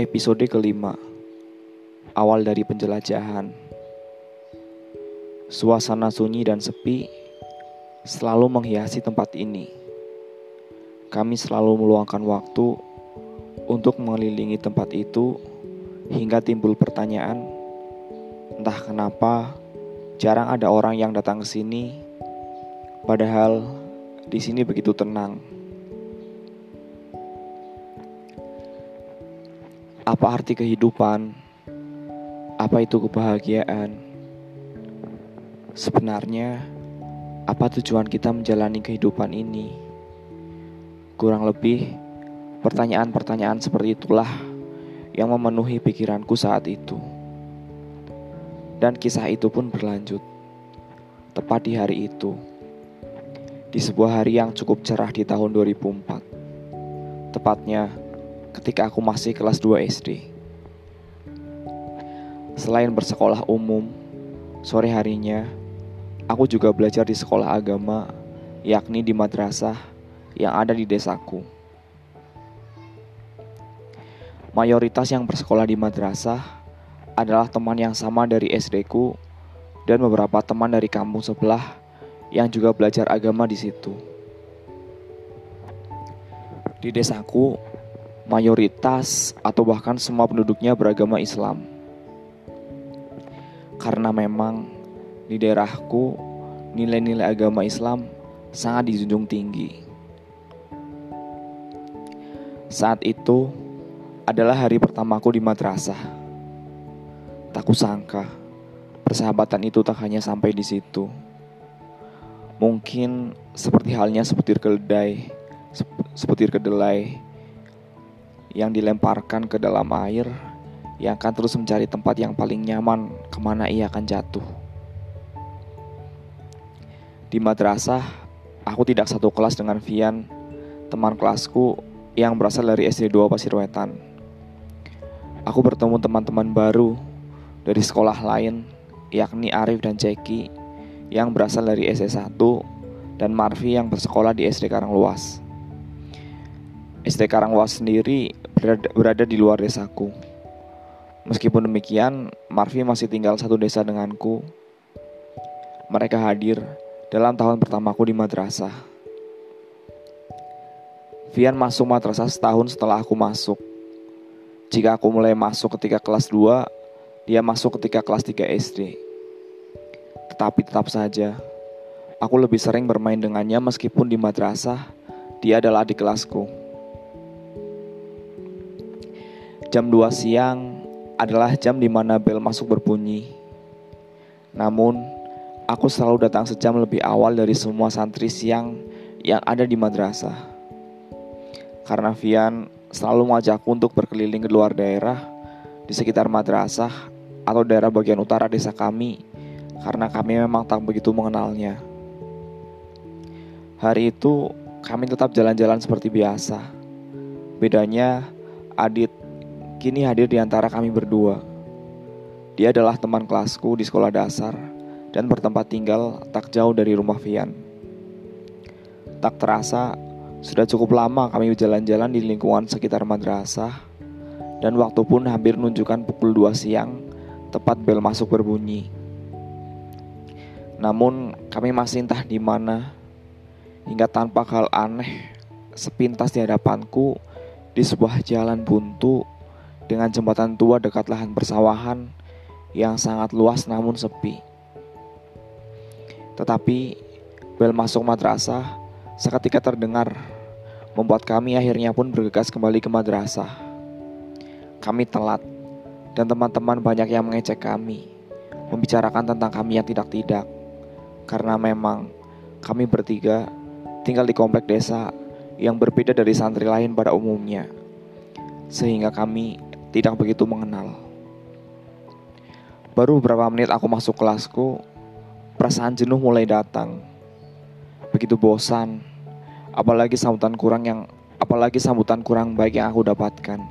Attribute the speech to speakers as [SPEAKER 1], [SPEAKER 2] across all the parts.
[SPEAKER 1] Episode kelima. Awal dari penjelajahan. Suasana sunyi dan sepi Selalu menghiasi tempat ini. Kami selalu meluangkan waktu Untuk mengelilingi tempat itu Hingga timbul pertanyaan Entah kenapa Jarang ada orang yang datang ke sini Padahal di sini begitu tenang Apa arti kehidupan? Apa itu kebahagiaan? Sebenarnya, apa tujuan kita menjalani kehidupan ini? Kurang lebih, pertanyaan-pertanyaan seperti itulah yang memenuhi pikiranku saat itu. Dan kisah itu pun berlanjut. Tepat di hari itu, di sebuah hari yang cukup cerah di tahun 2004. Tepatnya ketika aku masih kelas 2 SD. Selain bersekolah umum, sore harinya aku juga belajar di sekolah agama, yakni di madrasah yang ada di desaku. Mayoritas yang bersekolah di madrasah adalah teman yang sama dari SD ku dan beberapa teman dari kampung sebelah yang juga belajar agama di situ. Di desaku mayoritas atau bahkan semua penduduknya beragama Islam. Karena memang di daerahku nilai-nilai agama Islam sangat dijunjung tinggi. Saat itu adalah hari pertamaku di madrasah. Tak kusangka persahabatan itu tak hanya sampai di situ. Mungkin seperti halnya sebutir keledai, sebutir kedelai yang dilemparkan ke dalam air yang akan terus mencari tempat yang paling nyaman ke mana ia akan jatuh. Di madrasah, aku tidak satu kelas dengan Vian, teman kelasku yang berasal dari SD 2 Pasirwetan. Aku bertemu teman-teman baru dari sekolah lain, yakni Arif dan Ceki, yang berasal dari SD 1 dan Marvi yang bersekolah di SD Karangluas. SD Karangwas sendiri berada, berada di luar desaku. Meskipun demikian, Marvi masih tinggal satu desa denganku. Mereka hadir dalam tahun pertamaku di madrasah. Vian masuk madrasah setahun setelah aku masuk. Jika aku mulai masuk ketika kelas 2, dia masuk ketika kelas 3 SD. Tetapi tetap saja, aku lebih sering bermain dengannya meskipun di madrasah dia adalah adik kelasku. Jam 2 siang adalah jam di mana bel masuk berbunyi. Namun, aku selalu datang sejam lebih awal dari semua santri siang yang ada di madrasah. Karena Vian selalu mengajakku untuk berkeliling ke luar daerah di sekitar madrasah atau daerah bagian utara desa kami karena kami memang tak begitu mengenalnya. Hari itu kami tetap jalan-jalan seperti biasa. Bedanya Adit kini hadir di antara kami berdua. Dia adalah teman kelasku di sekolah dasar dan bertempat tinggal tak jauh dari rumah Vian. Tak terasa, sudah cukup lama kami berjalan-jalan di lingkungan sekitar madrasah dan waktu pun hampir menunjukkan pukul 2 siang tepat bel masuk berbunyi. Namun kami masih entah di mana hingga tanpa hal aneh sepintas di hadapanku di sebuah jalan buntu dengan jembatan tua dekat lahan persawahan yang sangat luas namun sepi. Tetapi bel masuk madrasah seketika terdengar membuat kami akhirnya pun bergegas kembali ke madrasah. Kami telat dan teman-teman banyak yang mengecek kami, membicarakan tentang kami yang tidak-tidak. Karena memang kami bertiga tinggal di komplek desa yang berbeda dari santri lain pada umumnya. Sehingga kami tidak begitu mengenal. Baru beberapa menit aku masuk kelasku, perasaan jenuh mulai datang. Begitu bosan, apalagi sambutan kurang yang apalagi sambutan kurang baik yang aku dapatkan.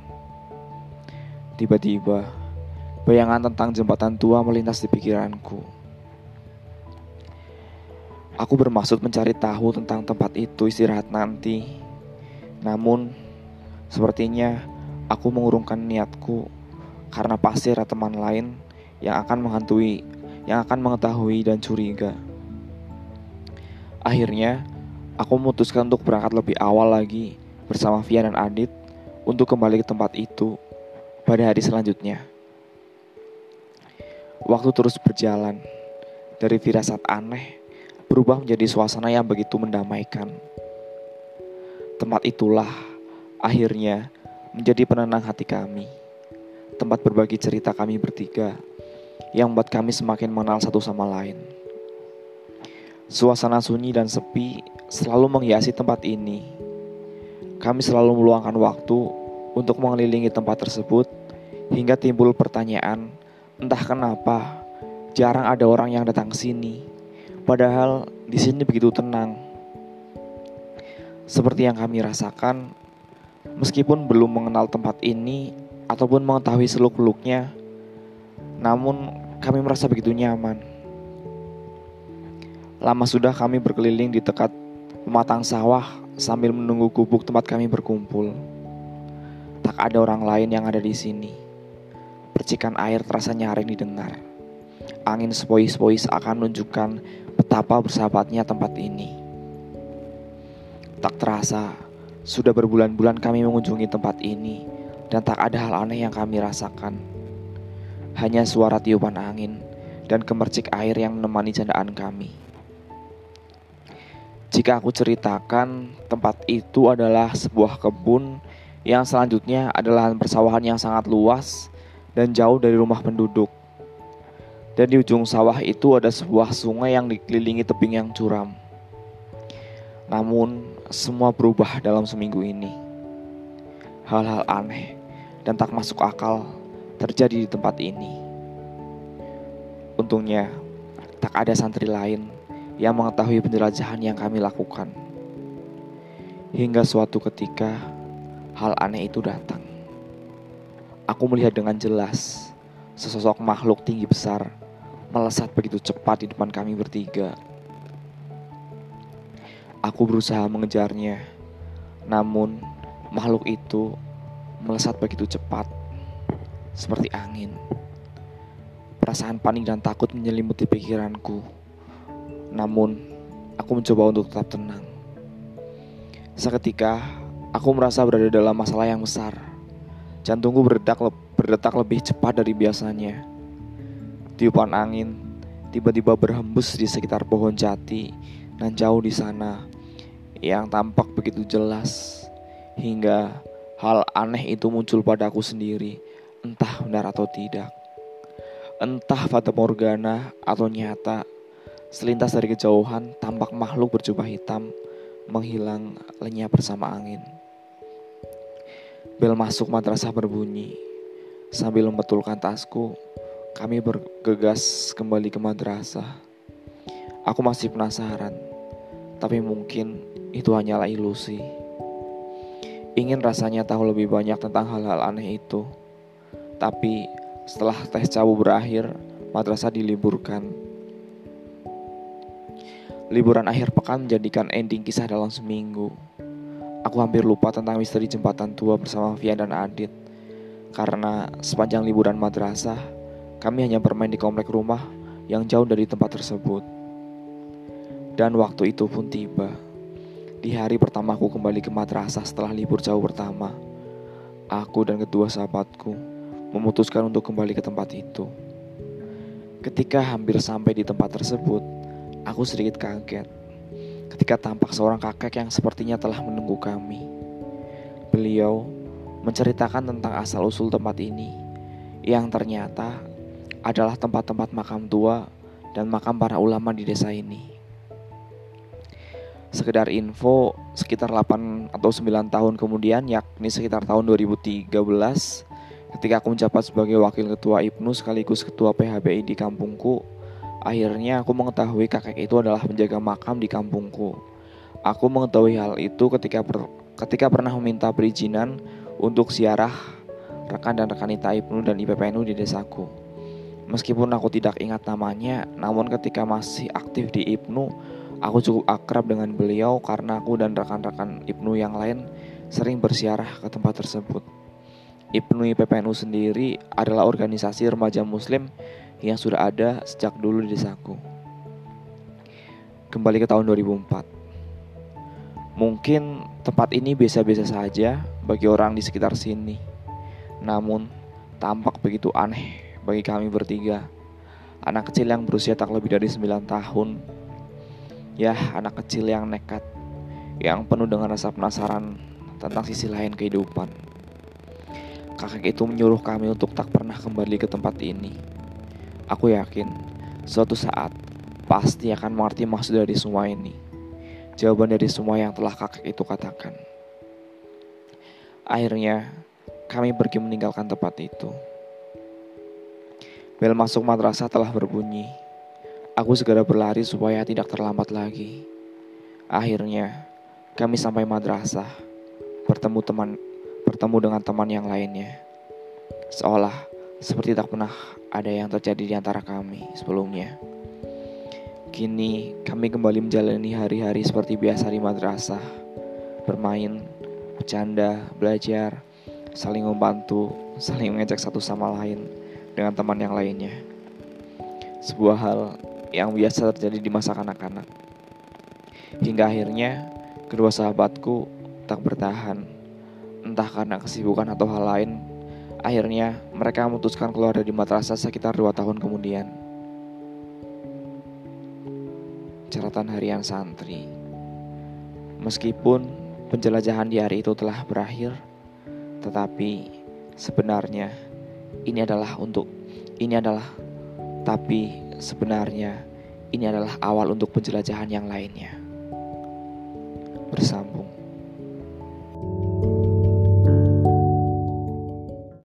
[SPEAKER 1] Tiba-tiba, bayangan tentang jembatan tua melintas di pikiranku. Aku bermaksud mencari tahu tentang tempat itu istirahat nanti. Namun, sepertinya Aku mengurungkan niatku karena pasti ada teman lain yang akan menghantui, yang akan mengetahui dan curiga. Akhirnya, aku memutuskan untuk berangkat lebih awal lagi bersama Via dan Adit untuk kembali ke tempat itu pada hari selanjutnya. Waktu terus berjalan, dari firasat aneh berubah menjadi suasana yang begitu mendamaikan. Tempat itulah akhirnya menjadi penenang hati kami. Tempat berbagi cerita kami bertiga yang membuat kami semakin mengenal satu sama lain. Suasana sunyi dan sepi selalu menghiasi tempat ini. Kami selalu meluangkan waktu untuk mengelilingi tempat tersebut hingga timbul pertanyaan, entah kenapa jarang ada orang yang datang ke sini. Padahal di sini begitu tenang. Seperti yang kami rasakan, meskipun belum mengenal tempat ini ataupun mengetahui seluk-beluknya, namun kami merasa begitu nyaman. Lama sudah kami berkeliling di dekat pematang sawah sambil menunggu gubuk tempat kami berkumpul. Tak ada orang lain yang ada di sini. Percikan air terasa nyaring didengar. Angin sepoi-sepoi seakan menunjukkan betapa bersahabatnya tempat ini. Tak terasa, sudah berbulan-bulan kami mengunjungi tempat ini dan tak ada hal aneh yang kami rasakan. Hanya suara tiupan angin dan kemercik air yang menemani candaan kami. Jika aku ceritakan, tempat itu adalah sebuah kebun yang selanjutnya adalah persawahan yang sangat luas dan jauh dari rumah penduduk. Dan di ujung sawah itu ada sebuah sungai yang dikelilingi tebing yang curam. Namun, semua berubah dalam seminggu ini. Hal-hal aneh dan tak masuk akal terjadi di tempat ini. Untungnya, tak ada santri lain yang mengetahui penjelajahan yang kami lakukan. Hingga suatu ketika, hal aneh itu datang. Aku melihat dengan jelas sesosok makhluk tinggi besar melesat begitu cepat di depan kami bertiga. Aku berusaha mengejarnya, namun makhluk itu melesat begitu cepat, seperti angin. Perasaan panik dan takut menyelimuti pikiranku. Namun, aku mencoba untuk tetap tenang. Seketika, aku merasa berada dalam masalah yang besar. Jantungku berdetak, berdetak lebih cepat dari biasanya. Tiupan angin tiba-tiba berhembus di sekitar pohon jati dan jauh di sana yang tampak begitu jelas hingga hal aneh itu muncul padaku sendiri, entah benar atau tidak. Entah fata morgana atau nyata, Selintas dari kejauhan, tampak makhluk berjubah hitam menghilang lenyap bersama angin. Bel masuk madrasah berbunyi. Sambil membetulkan tasku, kami bergegas kembali ke madrasah. Aku masih penasaran, tapi mungkin itu hanyalah ilusi. Ingin rasanya tahu lebih banyak tentang hal-hal aneh itu. Tapi setelah tes cabu berakhir, madrasah diliburkan Liburan akhir pekan menjadikan ending kisah dalam seminggu. Aku hampir lupa tentang misteri jembatan tua bersama Via dan Adit. Karena sepanjang liburan madrasah, kami hanya bermain di komplek rumah yang jauh dari tempat tersebut. Dan waktu itu pun tiba. Di hari pertama aku kembali ke madrasah setelah libur jauh pertama. Aku dan kedua sahabatku memutuskan untuk kembali ke tempat itu. Ketika hampir sampai di tempat tersebut, Aku sedikit kaget ketika tampak seorang kakek yang sepertinya telah menunggu kami. Beliau menceritakan tentang asal-usul tempat ini yang ternyata adalah tempat-tempat makam tua dan makam para ulama di desa ini. Sekedar info, sekitar 8 atau 9 tahun kemudian, yakni sekitar tahun 2013, ketika aku menjabat sebagai wakil ketua IPNU sekaligus ketua PHBI di kampungku, Akhirnya aku mengetahui kakek itu adalah penjaga makam di kampungku. Aku mengetahui hal itu ketika per, ketika pernah meminta perizinan untuk siarah rekan dan rekan IPNU dan IPPNU di desaku. Meskipun aku tidak ingat namanya, namun ketika masih aktif di IPNU, aku cukup akrab dengan beliau karena aku dan rekan-rekan IPNU yang lain sering bersiarah ke tempat tersebut. IPNUI PPNU sendiri adalah organisasi remaja muslim yang sudah ada sejak dulu di desaku. Kembali ke tahun 2004. Mungkin tempat ini biasa-biasa saja bagi orang di sekitar sini. Namun, tampak begitu aneh bagi kami bertiga. Anak kecil yang berusia tak lebih dari 9 tahun. Ya, anak kecil yang nekat, yang penuh dengan rasa penasaran tentang sisi lain kehidupan. Kakek itu menyuruh kami untuk tak pernah kembali ke tempat ini. Aku yakin suatu saat pasti akan mengerti maksud dari semua ini. Jawaban dari semua yang telah kakek itu katakan. Akhirnya, kami pergi meninggalkan tempat itu. Bel masuk madrasah telah berbunyi. Aku segera berlari supaya tidak terlambat lagi. Akhirnya, kami sampai madrasah, bertemu teman bertemu dengan teman yang lainnya. Seolah seperti tak pernah ada yang terjadi di antara kami sebelumnya. Kini kami kembali menjalani hari-hari seperti biasa di madrasah, bermain, bercanda, belajar, saling membantu, saling mengejek satu sama lain dengan teman yang lainnya. Sebuah hal yang biasa terjadi di masa kanak-kanak. Hingga akhirnya kedua sahabatku tak bertahan. Entah karena kesibukan atau hal lain, akhirnya mereka memutuskan keluar dari madrasah sekitar dua tahun kemudian. Catatan harian santri. Meskipun penjelajahan di hari itu telah berakhir, tetapi sebenarnya ini adalah untuk ini adalah tapi Sebenarnya, ini adalah awal untuk penjelajahan yang lainnya. Bersama